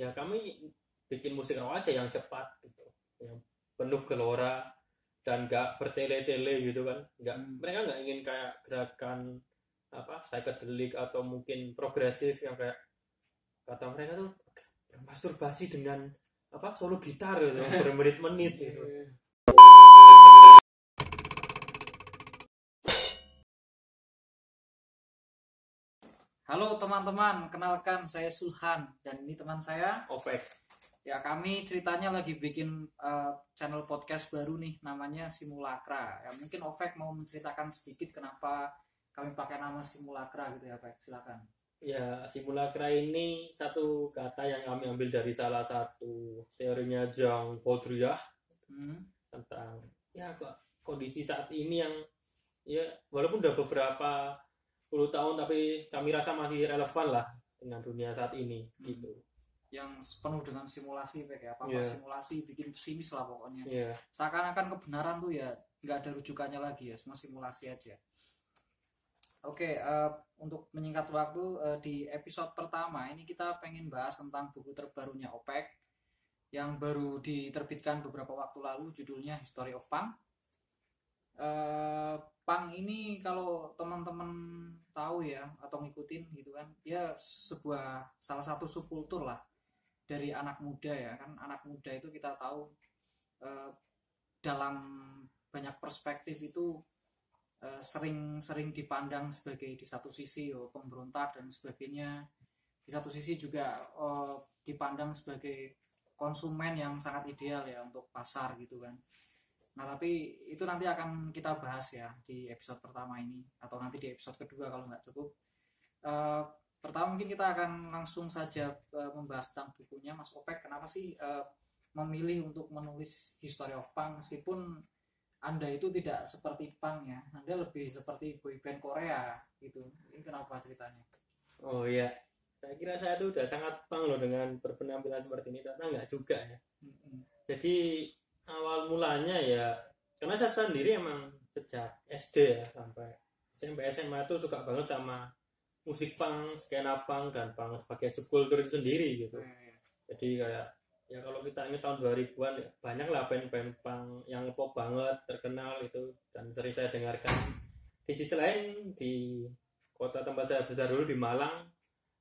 ya kami bikin musik rock aja yang cepat gitu. Yang penuh gelora dan nggak bertele-tele gitu kan. Nggak Hmm. mereka nggak ingin kayak gerakan apa psychedelic atau mungkin progresif yang kayak kata mereka tuh masturbasi dengan apa solo gitar gitu yang bermenit-menit gitu Halo teman-teman, kenalkan saya Sulhan dan ini teman saya. Ovek Ya kami ceritanya lagi bikin eh, channel podcast baru nih, namanya Simulakra. Ya mungkin Ovek mau menceritakan sedikit kenapa kami pakai nama Simulakra gitu ya, Pak. Silakan. ya simulacra ini satu kata yang kami ambil dari salah satu teorinya Jean Baudrillard Hmm. tentang ya kondisi saat ini yang ya walaupun udah beberapa puluh tahun tapi kami rasa masih relevan lah dengan dunia saat ini gitu Yang penuh dengan simulasi, ya. Apa Iya. simulasi bikin pesimis lah pokoknya. ya Seakan-akan kebenaran tuh ya nggak ada rujukannya lagi ya, semua simulasi aja. Oke, eh, untuk menyingkat waktu eh, di episode pertama ini kita pengen bahas tentang buku terbarunya OPEC yang baru diterbitkan beberapa waktu lalu judulnya History of Punk. Eh, punk ini kalau teman-teman tahu ya atau ngikutin gitu kan, ya sebuah salah satu subkultur lah dari anak muda ya kan. Anak muda itu kita tahu eh, dalam banyak perspektif itu eh, sering-sering dipandang sebagai di satu sisi oh, pemberontak dan sebagainya. Di satu sisi juga oh, dipandang sebagai konsumen yang sangat ideal ya untuk pasar gitu kan nah tapi itu nanti akan kita bahas ya di episode pertama ini atau nanti di episode kedua kalau nggak cukup Eh, pertama mungkin kita akan langsung saja eh, membahas tentang bukunya Mas Opek kenapa sih eh, memilih untuk menulis History of Punk meskipun anda itu tidak seperti punk ya, Anda lebih seperti boyband Korea gitu. Ini kenapa ceritanya? oh ya saya kira saya tuh udah sangat pang loh dengan berpenampilan seperti ini ternyata nggak juga ya Mm-mm. jadi awal mulanya ya karena saya sendiri emang sejak SD ya sampai SMP SMA tuh suka banget sama musik punk, skena punk dan punk sebagai subkultur itu sendiri gitu. Eh, Jadi kayak ya kalau kita ini tahun 2000-an ya banyak lah band-band punk yang pop banget terkenal itu dan sering saya dengarkan. Di sisi lain di kota tempat saya besar dulu di Malang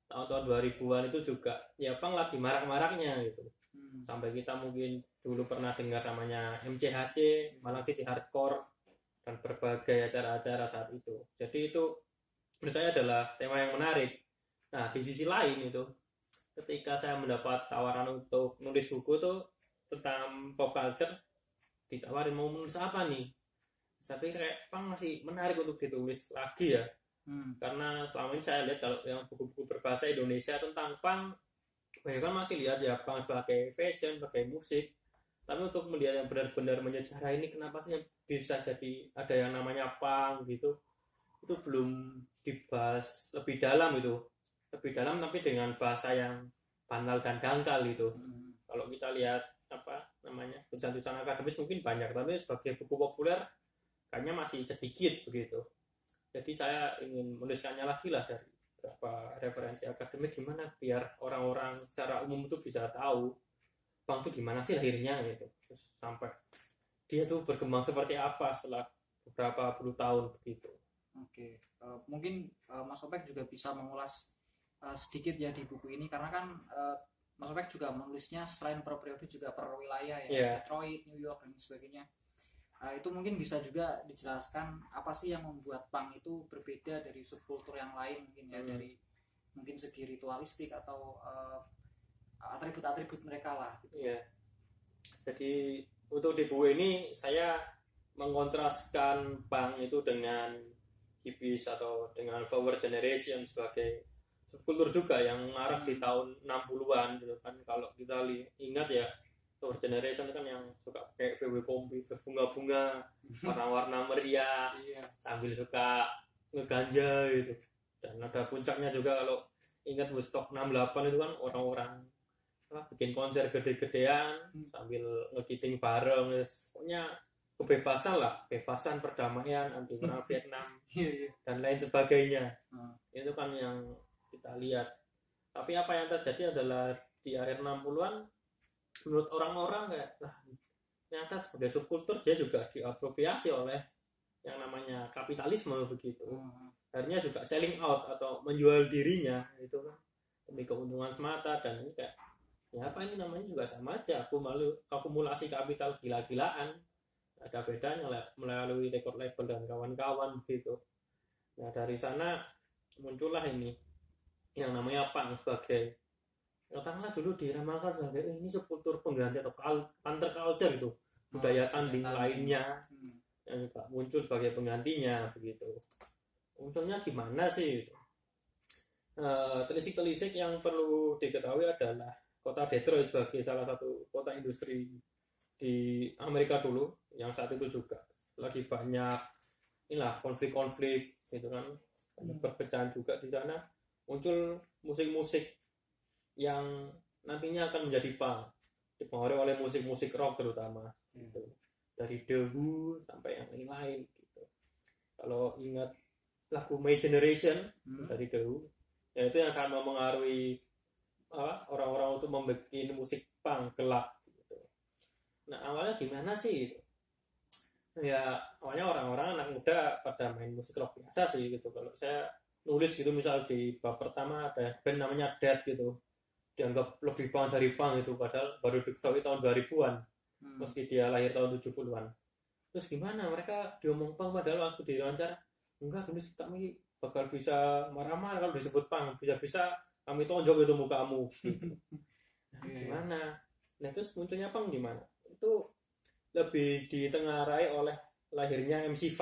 tahun-tahun 2000-an itu juga ya punk lagi marak-maraknya gitu hmm, sampai kita mungkin dulu pernah dengar namanya MCHC Malang City Hardcore dan berbagai acara-acara saat itu. Jadi itu menurut saya adalah tema yang menarik. Nah di sisi lain itu ketika saya mendapat tawaran untuk nulis buku tuh tentang pop culture ditawarin mau menulis apa nih? Saya pikir kayak pang masih menarik untuk ditulis lagi ya. Hmm, karena selama ini saya lihat kalau yang buku-buku berbahasa Indonesia tentang kebanyakan masih lihat ya punk sebagai fashion, sebagai musik. Tapi untuk melihat yang benar-benar menyejarah ini kenapa sih yang bisa jadi ada yang namanya punk gitu? Itu belum dibahas lebih dalam itu. Lebih dalam tapi dengan bahasa yang banal dan dangkal gitu hmm, kalau kita lihat apa namanya tulisan-tulisan akademis mungkin banyak tapi sebagai buku populer kayaknya masih sedikit begitu. Jadi saya ingin menuliskannya lagi lah dari beberapa referensi akademik gimana biar orang-orang secara umum itu bisa tahu bang itu gimana sih lahirnya gitu terus sampai dia tuh berkembang seperti apa setelah beberapa puluh tahun begitu Oke, Eh, mungkin eh, Mas Opek juga bisa mengulas eh, sedikit ya di buku ini karena kan eh, Mas Opek juga menulisnya selain per periode juga per wilayah ya, Iya. Detroit, New York dan sebagainya. Eh, itu mungkin bisa juga dijelaskan apa sih yang membuat punk itu berbeda dari subkultur yang lain mungkin ya Hmm. dari mungkin segi ritualistik atau eh, atribut-atribut mereka lah. Gitu. Iya. Jadi untuk di buku ini saya mengontraskan punk itu dengan hippies atau dengan flower generation sebagai subkultur juga yang marak di tahun 60-an gitu kan kalau kita ingat ya flower generation itu kan yang suka kayak VW Kombi berbunga-bunga warna-warna meriah Iya. sambil suka ngeganja gitu dan ada puncaknya juga kalau ingat Woodstock 68 itu kan orang-orang apa, bikin konser gede-gedean Hmm. sambil ngegiting bareng pokoknya kebebasan lah kebebasan perdamaian anti perang Vietnam Iya, iya. dan lain sebagainya Hmm. itu kan yang kita lihat tapi apa yang terjadi adalah di akhir 60-an menurut orang-orang kayak lah ternyata sebagai subkultur dia juga diapropriasi oleh yang namanya kapitalisme begitu. Hmm. akhirnya juga selling out atau menjual dirinya itu kan. Demi keuntungan semata dan ini kayak ya apa ini namanya juga sama aja aku malu akumulasi kapital gila-gilaan. Ada bedanya lah melalui record label dan kawan-kawan begitu. Nah dari sana muncullah ini yang namanya punk sebagai katakanlah dulu diramalkan sebagai "Eh, ini subkultur pengganti atau counter culture itu budaya tanding tanding. lainnya Hmm. yang juga muncul sebagai penggantinya begitu munculnya gimana sih gitu. Eh, telisik-telisik yang perlu diketahui adalah kota Detroit sebagai salah satu kota industri di Amerika dulu yang saat itu juga lagi banyak inilah konflik-konflik gitu kan banyak Hmm. perpecahan juga di sana muncul musik-musik yang nantinya akan menjadi punk dipengaruhi oleh musik-musik rock terutama gitu. Dari The Who sampai yang lain-lain gitu. Kalau ingat lagu My Generation Hmm. dari The Who ya itu yang sangat mempengaruhi apa, orang-orang untuk membuat musik punk gelap gitu. nah awalnya gimana sih? Ya awalnya orang-orang anak muda pada main musik rock biasa sih gitu. Kalau saya nulis gitu misal di bab pertama ada band namanya Dead gitu dianggap lebih punk dari punk itu padahal baru diketahui tahun 2000-an Hmm. meski dia lahir tahun 70-an terus gimana? Mereka diomong pang padahal waktu diwawancara enggak tulis kami bakal bisa marah-marah kalau disebut pang bisa-bisa kami tonjok itu mukamu. Gitu. nah, gimana? Nah terus munculnya pang gimana? Itu lebih ditengarai oleh lahirnya MC5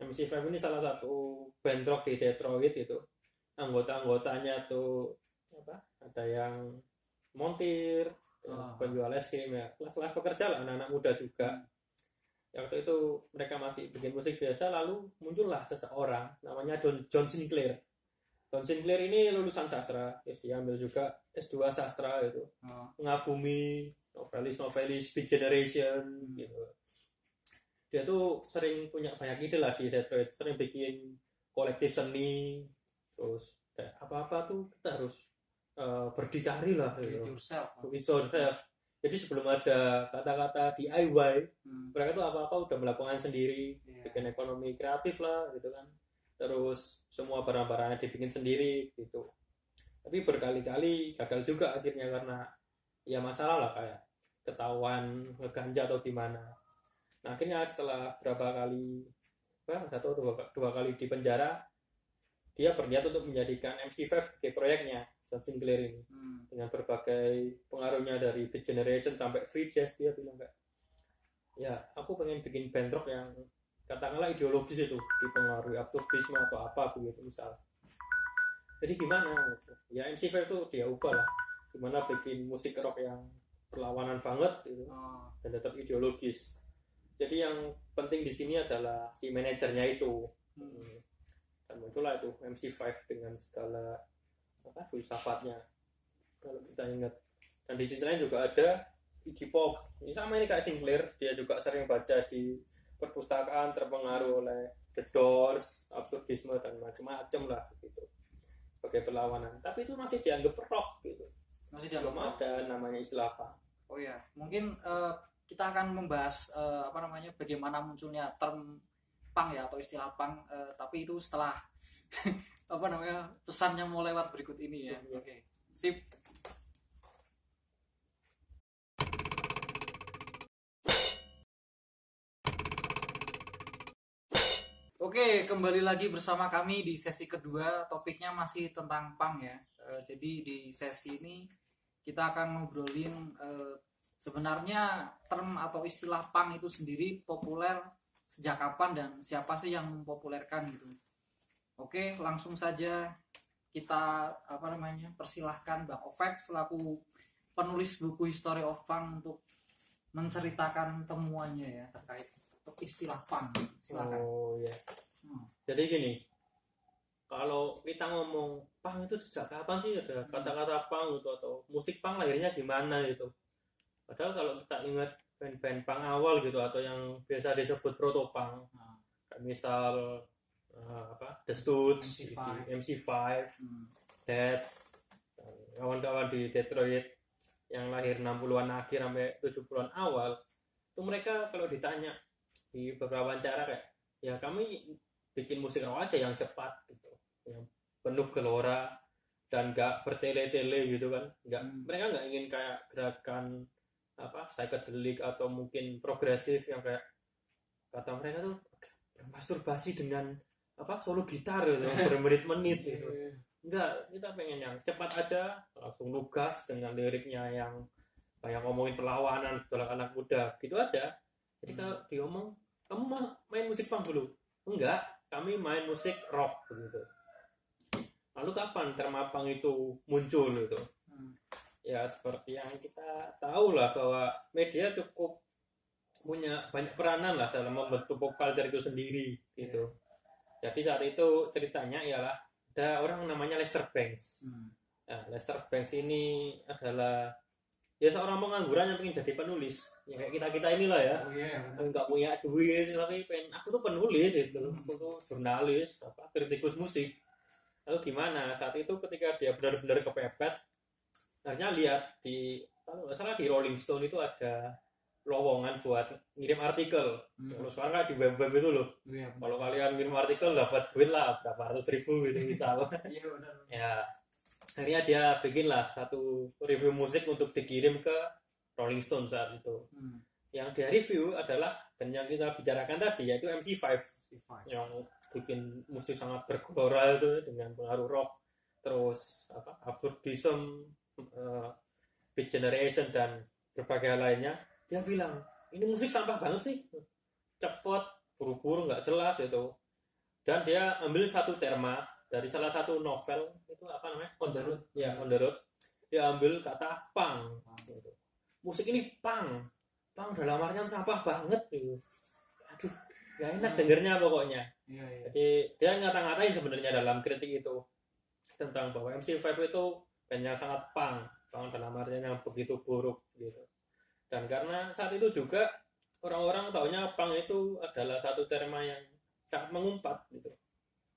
MC5 ini salah satu band rock di Detroit itu. Anggota-anggotanya tuh apa? Ada yang montir Ah. penjual es krim ya. Kelas-kelas pekerja lah anak-anak muda juga. Ya, waktu itu mereka masih bikin musik biasa lalu muncullah seseorang namanya John, John Sinclair. John Sinclair ini lulusan sastra terus dia ambil juga S2 sastra itu Oh. mengagumi novelis-novelis Big Generation Hmm. gitu. Dia tuh sering punya banyak ide lah di Detroit sering bikin kolektif seni terus kayak apa-apa tuh kita harus eh, berdikari lah Do it gitu yourself. to it yourself. Jadi sebelum ada kata-kata DIY, Hmm. mereka tuh apa-apa udah melakukan sendiri, Iya. bikin ekonomi kreatif lah gitu kan. Terus semua barang-barangnya dibikin sendiri gitu. Tapi berkali-kali gagal juga akhirnya karena ya masalah lah kayak ketahuan ngeganja atau gimana. Nah akhirnya setelah berapa kali, apa, satu atau dua, dua kali di penjara, dia berniat untuk menjadikan MC5 sebagai proyeknya, John Sinclair ini Hmm. dengan berbagai pengaruhnya dari The Generation sampai free jazz dia bilang kayak ya aku pengen bikin band rock yang katakanlah ideologis itu dipengaruhi absurdisme atau apa begitu misal jadi gimana gitu. ya MC5 itu dia ubah lah gimana bikin musik rock yang perlawanan banget gitu Oh. dan tetap ideologis jadi yang penting di sini adalah si manajernya itu Hmm. Hmm. dan muncullah itu MC5 dengan segala apa filsafatnya? Kalau kita ingat. Dan di sisi lain juga ada Iggy Pop. Ini sama ini kayak Sinclair dia juga sering baca di perpustakaan terpengaruh oleh The Doors absurdisme dan macam-macam lah gitu. Sebagai perlawanan. Tapi itu masih dianggap rock gitu. Masih belum dalam ada namanya istilah apa. Oh ya, mungkin eh, kita akan membahas eh, apa namanya bagaimana munculnya term pang ya atau istilah pang, eh, tapi itu setelah apa namanya pesannya mau lewat berikut ini ya. Iya. Oke, sip. Oke, kembali lagi bersama kami di sesi kedua. Topiknya masih tentang pang ya. Eh, jadi di sesi ini kita akan ngobrolin eh, sebenarnya term atau istilah pang itu sendiri populer sejak kapan dan siapa sih yang mempopulerkan gitu. Oke, langsung saja kita apa namanya persilahkan Bang Ovek selaku penulis buku History of Punk untuk menceritakan temuannya ya terkait istilah punk. Silakan. oh ya Hmm. jadi gini kalau kita ngomong pang itu sejak kapan sih ada kata-kata pang gitu atau musik pang lahirnya gimana gitu padahal kalau kita ingat band-band pang awal gitu atau yang biasa disebut proto pang Nah, kayak misal eh, apa The Stooges MC5. MC5 hmm. Deads dan kawan-kawan di Detroit yang lahir 60-an akhir sampai 70-an awal itu mereka kalau ditanya di beberapa wawancara kayak ya kami bikin musik rock aja yang cepat gitu yang penuh gelora dan gak bertele-tele gitu kan nggak Hmm. mereka nggak ingin kayak gerakan apa psychedelic atau mungkin progresif yang kayak kata mereka tuh bermasturbasi dengan apa? Solo gitar gitu bermenit-menit gitu. Enggak kita pengen yang cepat aja langsung nugas dengan liriknya yang kayak ngomongin perlawanan segala anak muda. Gitu aja. Jadi kalau diomong kamu ma- main musik punk dulu? Enggak kami main musik rock begitu lalu kapan termapang itu muncul itu Hmm. ya seperti yang kita tahu lah bahwa media cukup punya banyak peranan lah dalam membentuk pop culture itu sendiri gitu jadi saat itu ceritanya ialah ada orang namanya Lester Banks. Hmm. Nah, Lester Banks ini adalah ya seorang pengangguran yang pengen jadi penulis. Ya kayak kita kita inilah ya. Oh iya benar. nggak punya duit tapi pengen aku tuh penulis itu aku tuh jurnalis apa kritikus musik. Lalu gimana? Saat itu ketika dia benar-benar kepepet akhirnya lihat di kalau nggak salah di Rolling Stone itu ada lowongan buat ngirim artikel Hmm. kalau sekarang kan di web-web itu loh benar. kalau kalian ngirim artikel dapat duit lah berapa ratus ribu gitu misal iya benar ya akhirnya dia bikin lah satu review musik untuk dikirim ke Rolling Stone saat itu Hmm. yang dia review adalah dan yang kita bicarakan tadi yaitu MC5 Spotify. yang bikin musik sangat bergelora itu dengan pengaruh rock terus apa absurdism eh, beat generation dan berbagai hal lainnya dia bilang ini musik sampah banget sih. Cepet buru-buru nggak jelas itu dan dia ambil satu terma dari salah satu novel itu apa namanya? On the road. Ya on the road. Dia ambil kata pang. Gitu. musik ini pang. Pang dalam artian sampah banget gitu. Aduh gak enak dengernya pokoknya. Iya iya. Jadi dia ngata-ngatain sebenarnya dalam kritik itu tentang bahwa MC5 itu band yang sangat pang, pang dalam artian yang begitu buruk gitu. Dan karena saat itu juga orang-orang taunya pang itu adalah satu terma yang sangat mengumpat gitu.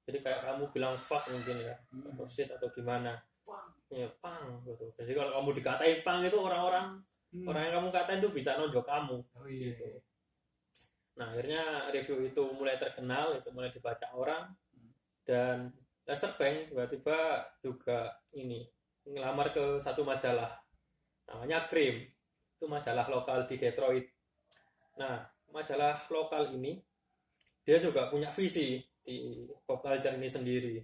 Jadi kayak kamu bilang fuck mungkin ya, Hmm. atau shit atau gimana. Pang. Ya pang gitu. Jadi kalau kamu dikatain pang itu orang-orang Hmm. orang yang kamu katain itu bisa nonjok kamu oh iya gitu. Nah akhirnya review itu mulai terkenal, itu mulai dibaca orang dan Lester Bank tiba-tiba juga ini ngelamar ke satu majalah namanya Cream itu majalah lokal di Detroit. Nah majalah lokal ini dia juga punya visi di pop culture ini sendiri.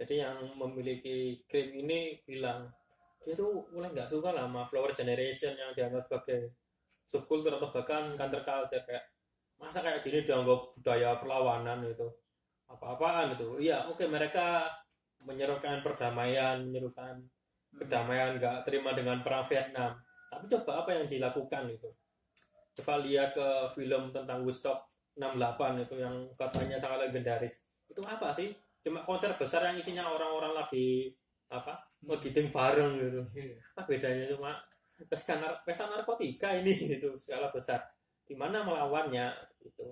Jadi yang memiliki Cream ini bilang dia tuh mulai nggak suka lah sama Flower Generation yang dianggap sebagai subkultur atau bahkan counterculture kayak masa kayak gini dianggap budaya perlawanan itu apa-apaan itu iya oke mereka menyerukan perdamaian menyerukan Hmm. kedamaian nggak terima dengan perang Vietnam tapi coba apa yang dilakukan itu? Coba lihat ke film tentang Woodstock 68 itu yang katanya sangat legendaris. Itu apa sih? Cuma konser besar yang isinya orang-orang lagi apa? Ngegiting bareng gitu. Iya. apa bedanya? Cuma pesta, nar- pesta narkotika ini itu skala besar. Di mana melawannya gitu.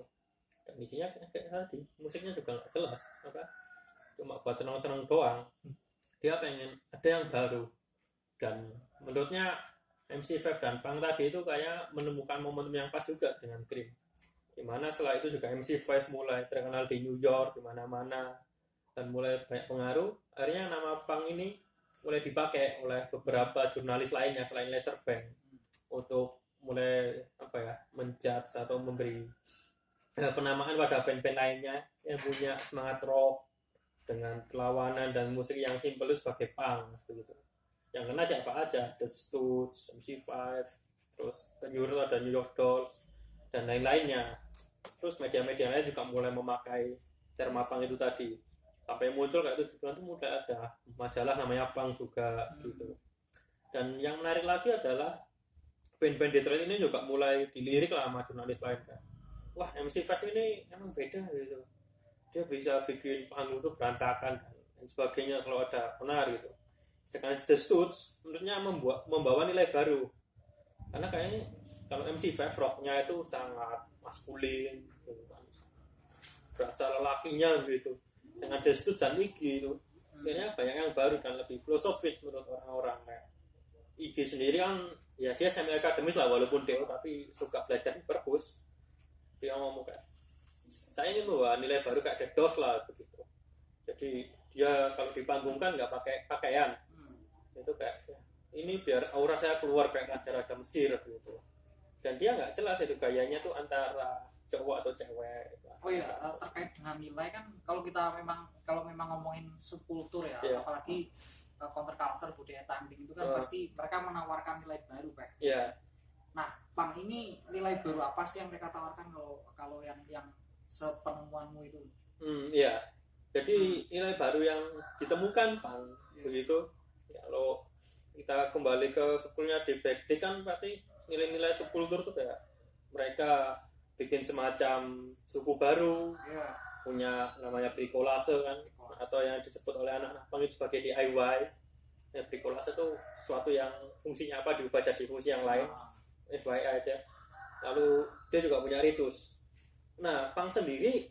Dan isinya kayak tadi musiknya juga nggak jelas apa? Cuma buat senang-senang doang. Dia pengen ada yang baru. Dan menurutnya MC5 dan Pang tadi itu kayak menemukan momentum yang pas juga dengan Cream di mana setelah itu juga MC5 mulai terkenal di New York di mana-mana dan mulai banyak pengaruh akhirnya nama Pang ini mulai dipakai oleh beberapa jurnalis lainnya selain Laser Bank untuk mulai apa ya menjudge atau memberi eh, penamaan pada band-band lainnya yang punya semangat rock dengan perlawanan dan musik yang simpel sebagai punk begitu. Yang kena siapa aja, The Stooges, MC5, terus The New York, ada New York Dolls dan lain-lainnya. Terus media-media lain juga mulai memakai terma punk itu tadi. Sampai muncul kayak itu juga tuh mulai ada majalah namanya punk juga gitu. Dan yang menarik lagi adalah band-band Detroit ini juga mulai dilirik lah sama jurnalis lain kan. Wah MC5 ini emang beda gitu. Dia bisa bikin panggung tuh berantakan dan sebagainya kalau ada benar gitu sedangkan The Stooges menurutnya membuat membawa nilai baru. Karena kayaknya kalau MC5 rocknya itu sangat maskulin gitu kan. berasa lelakinya gitu. Dengan The Stooges dan Iggy itu akhirnya banyak yang baru dan lebih filosofis menurut orang-orang kayak IG sendiri kan ya dia semi akademis lah walaupun DO tapi suka belajar di perpus dia ngomong kayak saya ini bawa nilai baru kayak The DOS lah begitu. Jadi dia kalau dipanggungkan nggak pakai pakaian. Hmm. Itu kayak ya, ini biar aura saya keluar kayak raja-raja Mesir gitu dan dia nggak jelas itu gayanya tuh antara cowok atau cewek gitu. Oh iya, eh, terkait dengan nilai kan kalau kita memang kalau memang ngomongin subkultur ya, Iya. apalagi uh, counter counter budaya tanding itu kan Oh. pasti mereka menawarkan nilai baru, Pak. ya Nah, Pang ini nilai baru apa sih yang mereka tawarkan kalau kalau yang yang sepenemuanmu itu? hmm, iya jadi nilai baru yang ditemukan pang Iya. begitu kalau kita kembali ke sekulnya di backday kan berarti nilai-nilai subkultur tuh kayak mereka bikin semacam suku baru Iya. punya namanya bricolase kan atau yang disebut oleh anak-anak pang itu sebagai DIY ya bricolase itu sesuatu yang fungsinya apa diubah jadi fungsi yang lain Ah, FYI aja. Lalu dia juga punya ritus. Nah pang sendiri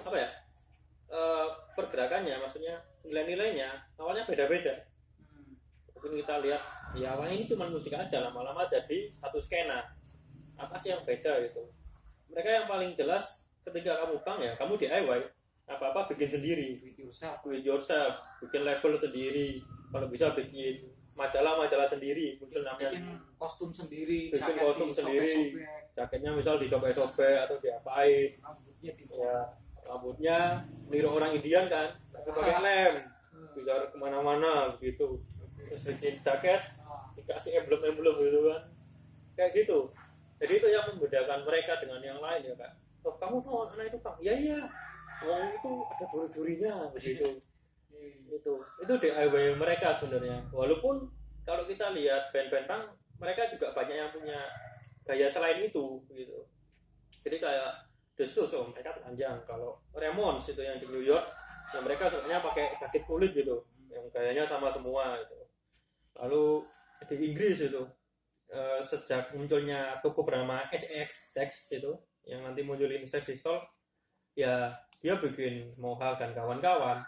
apa ya Eh, pergerakannya maksudnya nilai-nilainya awalnya beda-beda. Mungkin kita lihat ya awalnya ini cuma musik aja lama-lama jadi satu skena. Apa sih yang beda gitu? Mereka yang paling jelas ketika kamu bang ya kamu DIY apa-apa bikin sendiri. It yourself. it yourself bikin label sendiri. Kalau bisa bikin majalah-majalah sendiri mungkin namanya. Bikin kostum sendiri, Bikin jaket kostum sendiri. disobek-sobek, jaketnya misal disobek-sobek atau diapain. Rambutnya di ya rambutnya niru orang Indian kan? Tapi pakai lem. Bicara ke mana-mana begitu terus bikin jaket dikasih emblem-emblem gitu kan. Kayak gitu. Jadi itu yang membedakan mereka dengan yang lain ya kak. Oh kamu tahu anak itu kang iya iya. Oh itu ada duri-durinya begitu. Itu. Itu DIY mereka sebenarnya. Walaupun kalau kita lihat band-band punk mereka juga banyak yang punya gaya selain itu gitu. Jadi kayak The Sus oh, mereka telanjang. Kalau Ramones itu yang di New York yang mereka sebenarnya pakai jaket kulit gitu. Yang gayanya sama semua gitu lalu di Inggris itu eh, sejak munculnya toko bernama SX Sex itu yang nanti munculin Sex Pistol ya dia bikin Mohawk dan kawan-kawan.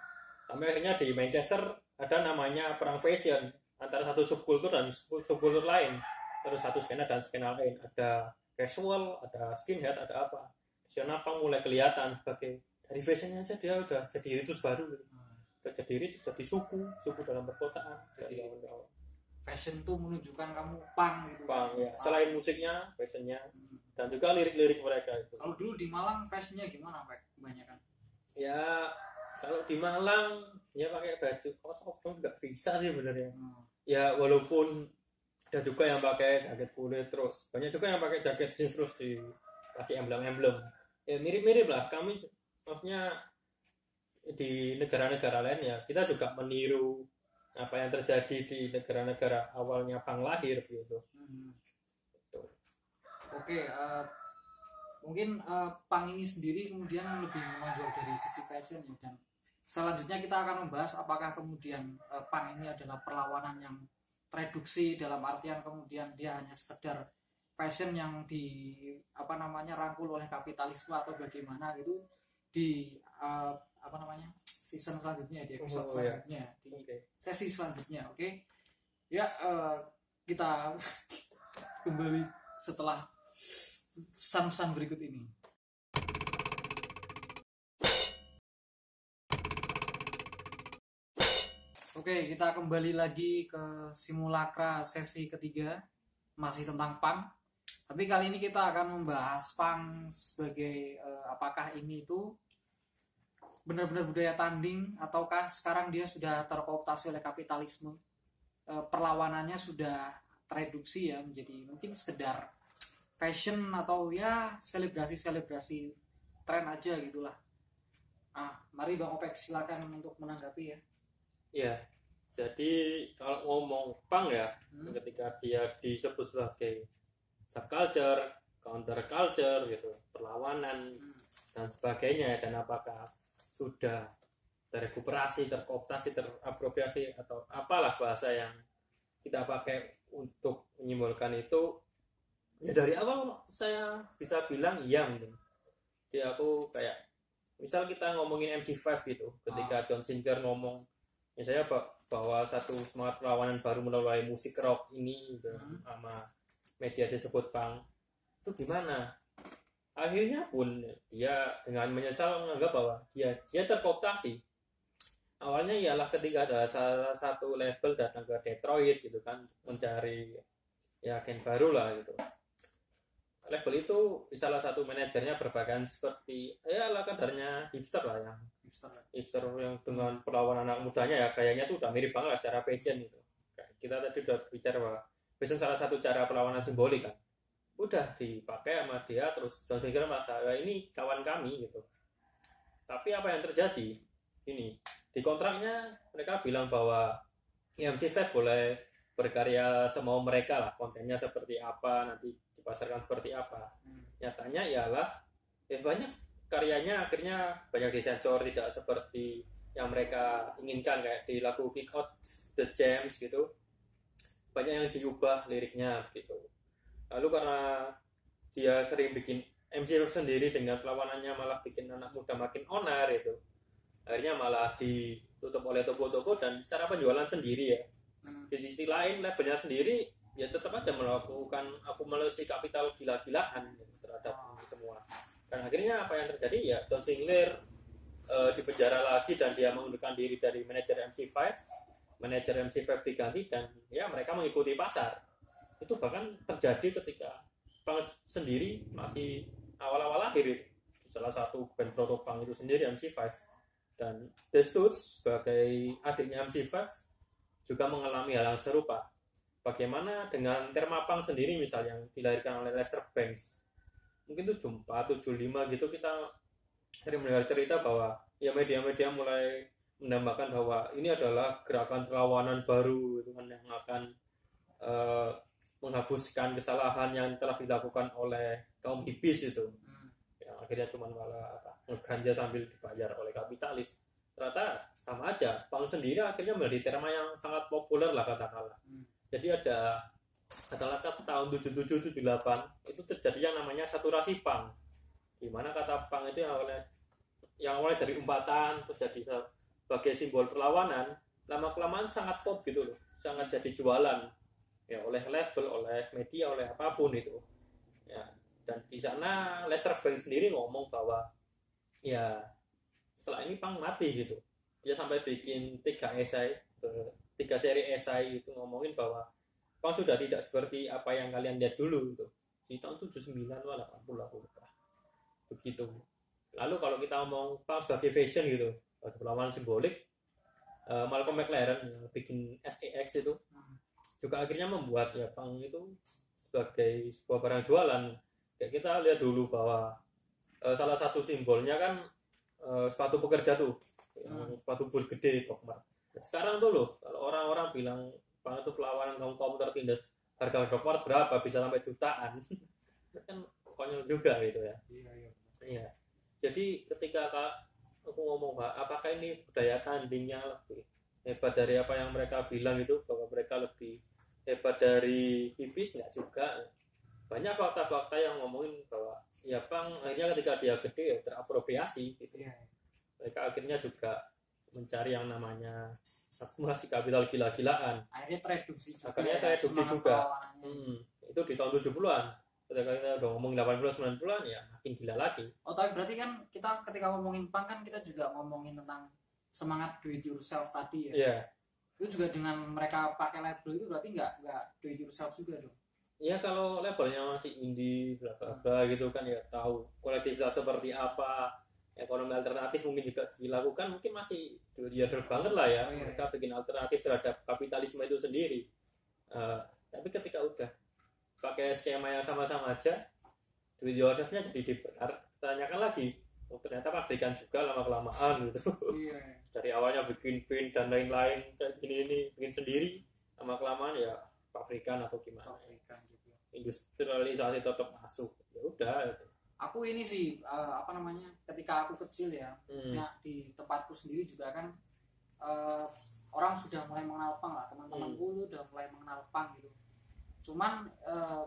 Sampai akhirnya di Manchester ada namanya perang fashion antara satu subkultur dan sub- subkultur lain. Terus satu skena dan skena lain. Ada casual ada skinhead ada apa. Di sana apa mulai kelihatan sebagai dari fashionnya aja dia udah jadi ritus baru. Gitu. Udah jadi ritus jadi suku suku dalam perkotaan Jadi- kawan-kawan. Fashion tuh menunjukkan kamu pang gitu Pang, ya. Punk. selain musiknya fashionnya Hmm. dan juga lirik-lirik mereka itu kalau dulu di Malang fashionnya gimana pak kebanyakan ya kalau di Malang ya pakai baju kos oblong nggak bisa sih sebenarnya Hmm. ya walaupun ada juga yang pakai jaket kulit terus banyak juga yang pakai jaket jeans terus dikasih emblem-emblem ya mirip-mirip lah kami maksudnya di negara-negara lain ya kita juga meniru apa yang terjadi di negara-negara awalnya pang lahir gitu Hmm. Betul. Oke, eh, mungkin eh, pang ini sendiri kemudian lebih menonjol dari sisi fashion ya dan selanjutnya kita akan membahas apakah kemudian eh, pang ini adalah perlawanan yang reduksi dalam artian kemudian dia hanya sekedar fashion yang di apa namanya rangkul oleh kapitalisme atau bagaimana gitu di eh, apa namanya season selanjutnya di episode Oh, iya. selanjutnya. Di oke. sesi selanjutnya oke? Ya eh, kita kembali setelah pesan-pesan berikut ini. Oke, kita kembali lagi ke simulakra sesi ketiga. Masih tentang pang. Tapi kali ini kita akan membahas pang sebagai eh, apakah ini itu benar-benar budaya tanding ataukah sekarang dia sudah terkooptasi oleh kapitalisme Eh, perlawanannya sudah tereduksi ya menjadi mungkin sekedar fashion atau ya selebrasi-selebrasi tren aja gitulah. Ah, mari Bang Opek silakan untuk menanggapi ya. ya jadi kalau ngomong pang ya Hmm. ketika dia disebut sebagai subculture counter culture gitu perlawanan Hmm. dan sebagainya dan apakah sudah terrekuperasi, terkooptasi, terapropriasi atau apalah bahasa yang kita pakai untuk menyimbolkan itu. Ya dari awal saya bisa bilang iya mungkin jadi aku kayak misal kita ngomongin MC5 gitu ketika John Singer ngomong misalnya ba- bahwa satu semangat perlawanan baru melalui musik rock ini gitu, Hmm. sama media disebut punk. Itu gimana akhirnya pun dia dengan menyesal menganggap bahwa dia dia terkooptasi. Awalnya ialah ketika ada salah satu label datang ke Detroit gitu kan mencari ya agen baru lah gitu. Label itu salah satu manajernya berpakaian seperti ya lah kadarnya hipster lah yang hipster ya. hipster yang dengan perlawanan anak mudanya ya kayaknya tuh udah mirip banget lah secara fashion gitu. Kita tadi udah bicara bahwa fashion salah satu cara perlawanan simbolik kan udah dipakai sama dia terus John Singer merasa ya ini kawan kami gitu. Tapi apa yang terjadi? Ini di kontraknya mereka bilang bahwa MC5 boleh berkarya semau mereka lah kontennya seperti apa nanti dipasarkan seperti apa. Hmm. nyatanya ialah ya banyak karyanya akhirnya banyak disensor tidak seperti yang mereka inginkan kayak di lagu Pick Out The Gems gitu. Banyak yang diubah liriknya gitu lalu karena dia sering bikin MC sendiri dengan perlawanannya malah bikin anak muda makin onar itu. Akhirnya malah ditutup oleh toko-toko dan secara penjualan sendiri ya. Hmm. di sisi lain labelnya sendiri ya tetap aja melakukan akumulasi kapital gila-gilaan gitu, terhadap ini semua. Dan akhirnya apa yang terjadi? Ya John Sinclair eh, dipenjara lagi dan dia mengundurkan diri dari manajer MC5 manajer MC5 diganti dan ya mereka mengikuti pasar itu bahkan terjadi ketika punk sendiri masih awal-awal lahir salah satu band proto itu sendiri MC5 dan The Stooges sebagai adiknya MC5 juga mengalami hal yang serupa. Bagaimana dengan Termapang sendiri misal yang dilahirkan oleh Lester Banks. Mungkin 74, 75 gitu kita sering mendengar cerita bahwa ya media-media mulai menambahkan bahwa ini adalah gerakan perlawanan baru gitu kan, yang akan eh, menghapuskan kesalahan yang telah dilakukan oleh kaum hippies itu. Hmm. yang akhirnya cuma malah ngeganja sambil dibayar oleh kapitalis. Ternyata sama aja pang sendiri akhirnya menjadi terma yang sangat populer lah katakanlah. Hmm. jadi ada katakanlah tahun 77 78 itu terjadi yang namanya saturasi pang di mana kata pang itu yang awalnya yang awalnya dari umpatan terus jadi sebagai simbol perlawanan lama kelamaan sangat pop gitu loh. Sangat jadi jualan ya oleh label oleh media oleh apa pun itu. Ya dan di sana Lester Banks sendiri ngomong bahwa ya setelah ini pang mati gitu. Dia sampai bikin tiga esai eh, tiga seri esai itu ngomongin bahwa pang sudah tidak seperti apa yang kalian lihat dulu gitu. Di tahun 79 atau 80 aku lupa begitu. Lalu kalau kita ngomong pang sebagai fashion gitu perlawanan simbolik eh, Malcolm McLaren yang bikin SEX itu. Hmm. Juga akhirnya membuat ya pang itu sebagai sebuah barang jualan kayak kita lihat dulu bahwa eh, salah satu simbolnya kan eh, sepatu pekerja tuh Hmm. sepatu bul gede Dogmar sekarang tuh loh kalau orang-orang bilang pang itu perlawanan kaum kaum tertindas harga Dogmar berapa bisa sampai jutaan kan konyol juga gitu ya Iya, iya. Iya. Jadi ketika kak aku ngomong Pak, apakah ini budaya tandingnya lebih hebat dari apa yang mereka bilang itu bahwa mereka lebih hebat dari hippies nggak juga banyak fakta-fakta yang ngomongin bahwa ya pang akhirnya ketika dia gede ya terapropriasi gitu Iya. mereka akhirnya juga mencari yang namanya akumulasi kapital gila-gilaan Akhirnya tereduksi juga. Akhirnya ya, tereduksi semangat juga. hmm, itu di tahun 70-an ketika kita udah ngomong 80 90-an ya makin gila lagi Oh tapi berarti kan kita ketika ngomongin punk kan kita juga ngomongin tentang semangat do it yourself tadi ya. Iya. Itu juga dengan mereka pakai label itu berarti nggak nggak do it yourself juga dong. Ya kalau labelnya masih indie bla bla bla gitu kan ya tahu kolektivitas seperti apa ekonomi alternatif mungkin juga dilakukan mungkin masih dua banget lah ya. Oh, iya, mereka bikin alternatif terhadap kapitalisme itu sendiri. Eh, tapi ketika udah pakai skema yang sama-sama aja duit yourself-nya jadi dipertanyakan lagi. Oh, ternyata pabrikan juga lama kelamaan gitu Iya. Dari awalnya bikin pin dan lain-lain kayak gini ini bikin sendiri lama kelamaan ya pabrikan atau gimana Pabrikan gitu. industrialisasi tetap masuk ya udah gitu. Aku ini sih eh, apa namanya ketika aku kecil ya, Hmm. ya di tempatku sendiri juga kan eh, orang sudah mulai mengenal punk lah teman-temanku Hmm. udah mulai mengenal punk gitu. Cuman eh,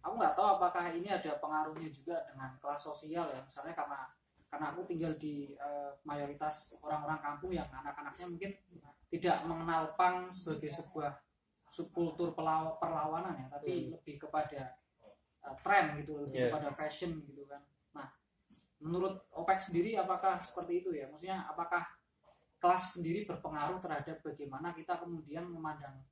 aku nggak tahu apakah ini ada pengaruhnya juga dengan kelas sosial ya, misalnya karena karena aku tinggal di eh, mayoritas orang-orang kampung yang anak-anaknya mungkin tidak mengenal pang sebagai sebuah subkultur perlawanan ya tapi Hmm. lebih kepada eh, tren gitu lebih Yeah. kepada fashion gitu kan. Nah menurut OPEC sendiri apakah seperti itu ya? Maksudnya apakah kelas sendiri berpengaruh terhadap bagaimana kita kemudian memandang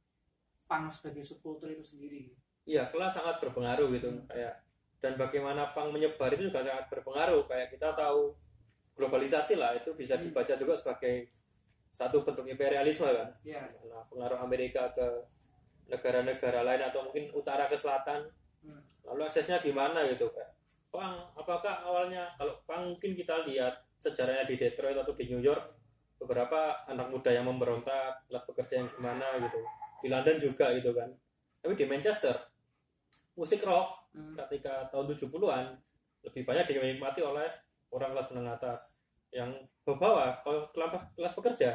pang sebagai subkultur itu sendiri? Iya, kelas sangat berpengaruh gitu. Kayak dan bagaimana pang menyebar itu juga sangat berpengaruh. Kayak kita tahu globalisasi lah itu bisa Hmm. dibaca juga sebagai satu bentuk imperialisme kan? Ya. Karena pengaruh Amerika ke negara-negara lain atau mungkin utara ke selatan. Hmm. lalu aksesnya gimana gitu kan pang apakah awalnya kalau pang mungkin kita lihat sejarahnya di Detroit atau di New York beberapa anak muda yang memberontak kelas pekerja yang gimana gitu. Di London juga gitu kan? Tapi di Manchester musik rock Hmm. ketika tahun 70-an lebih banyak dinikmati oleh orang kelas menengah atas yang bawah kalau kelas- kelas pekerja.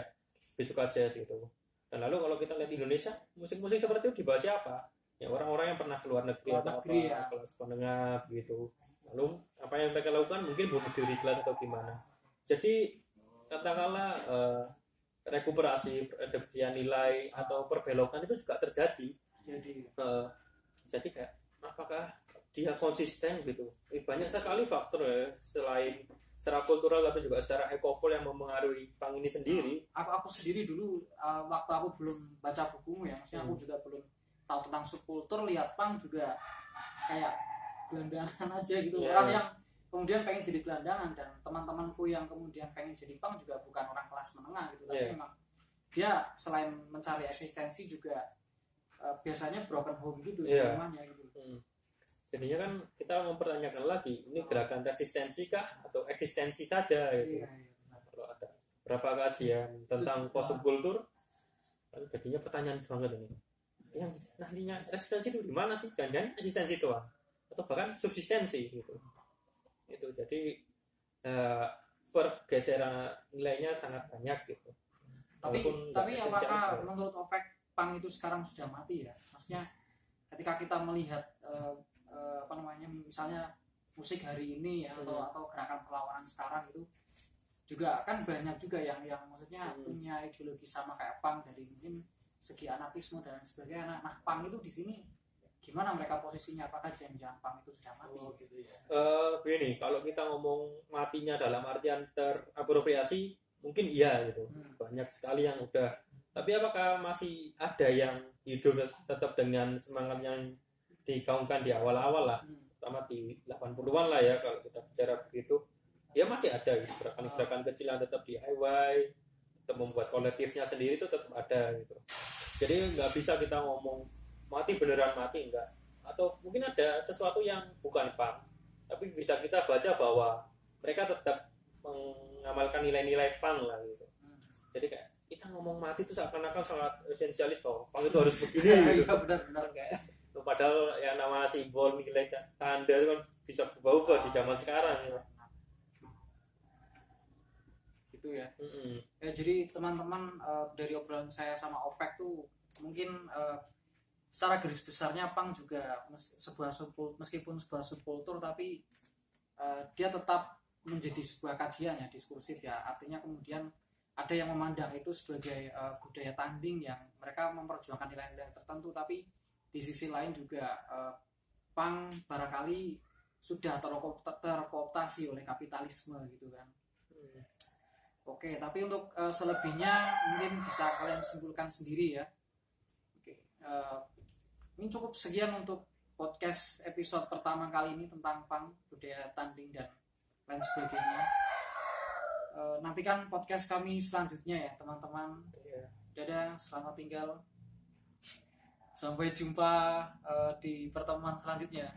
Lebih suka jazz gitu. Dan lalu kalau kita lihat di Indonesia musik-musik seperti itu dibahas siapa? Ya orang-orang yang pernah keluar negeri Keluar atau negeri, apa ya. kelas menengah gitu. Lalu apa yang mereka lakukan? Mungkin bunuh diri kelas atau gimana? Jadi katakanlah eh, rekuperasi nilai atau perbelokan itu juga terjadi. Jadi Eh, jadi kayak apakah dia konsisten gitu Eh, banyak sekali faktor ya selain secara kultural tapi juga secara ekopol yang mempengaruhi pang ini sendiri aku aku sendiri dulu uh, waktu aku belum baca bukumu ya maksudnya aku Hmm. juga belum tahu tentang subkultur lihat pang juga kayak gelandangan aja gitu Iya. orang yang kemudian pengen jadi gelandangan dan teman-temanku yang kemudian pengen jadi pang juga bukan orang kelas menengah gitu tapi Iya. memang dia selain mencari eksistensi juga uh, biasanya broken home gitu di Iya. rumahnya gitu. Jadinya kan kita mempertanyakan lagi ini gerakan resistensi kah atau eksistensi saja gitu? Iya, iya, kalau ada berapa kajian tentang kultur kan jadinya pertanyaan banget ini. Yang nantinya resistensi itu di mana sih? Jangan eksistensi doang atau bahkan subsistensi gitu. Itu jadi eh, pergeseran nilainya sangat banyak gitu. Tapi Walaupun tapi apakah menurut OPEC pang itu sekarang sudah mati ya? Maksudnya ketika kita melihat eh, eh, apa namanya misalnya musik hari ini ya, atau Hmm. atau gerakan perlawanan sekarang itu juga kan banyak juga yang yang maksudnya Hmm. punya ideologi sama kayak pang dari mungkin segi anarkisme dan sebagainya nah, nah pang itu di sini gimana mereka posisinya apakah jangan-jangan pang itu sudah mati gitu ya. Eh, begini kalau kita ngomong matinya dalam artian terapropriasi mungkin iya gitu Hmm. banyak sekali yang udah tapi apakah masih ada yang hidup tetap dengan semangat yang digaungkan di awal-awal lah. Hmm. terutama di 80-an lah ya kalau kita bicara begitu. Ya masih ada gitu. Gerakan-gerakan kecil yang tetap DIY tetap membuat kolektifnya sendiri itu tetap ada gitu. Jadi nggak bisa kita ngomong mati beneran mati enggak. Atau mungkin ada sesuatu yang bukan punk tapi bisa kita baca bahwa mereka tetap mengamalkan nilai-nilai punk lah gitu. Hmm. jadi kayak kita ngomong mati itu seakan-akan sangat esensialis bahwa punk itu harus begini gitu. Iya benar-benar kayak padahal yang nama simbol nilai tanda itu kan bisa berubah di zaman sekarang ya. gitu ya Mm-mm. Ya, jadi teman-teman eh, dari obrolan saya sama OPEC tuh mungkin eh, secara garis besarnya pang juga mes- sebuah subkul- meskipun sebuah subkultur tapi eh, dia tetap menjadi sebuah kajian ya diskursif ya artinya kemudian ada yang memandang itu sebagai eh, budaya tanding yang mereka memperjuangkan nilai-nilai tertentu tapi di sisi lain juga eh, pang barangkali sudah terko- terkooptasi oleh kapitalisme gitu kan Oke, tapi untuk eh, selebihnya mungkin bisa kalian simpulkan sendiri ya. Oke, eh, ini cukup sekian untuk podcast episode pertama kali ini tentang pang budaya tanding dan lain sebagainya. Nantikan podcast kami selanjutnya ya teman-teman. Iya. Dadah, selamat tinggal. Sampai jumpa eh, di pertemuan selanjutnya.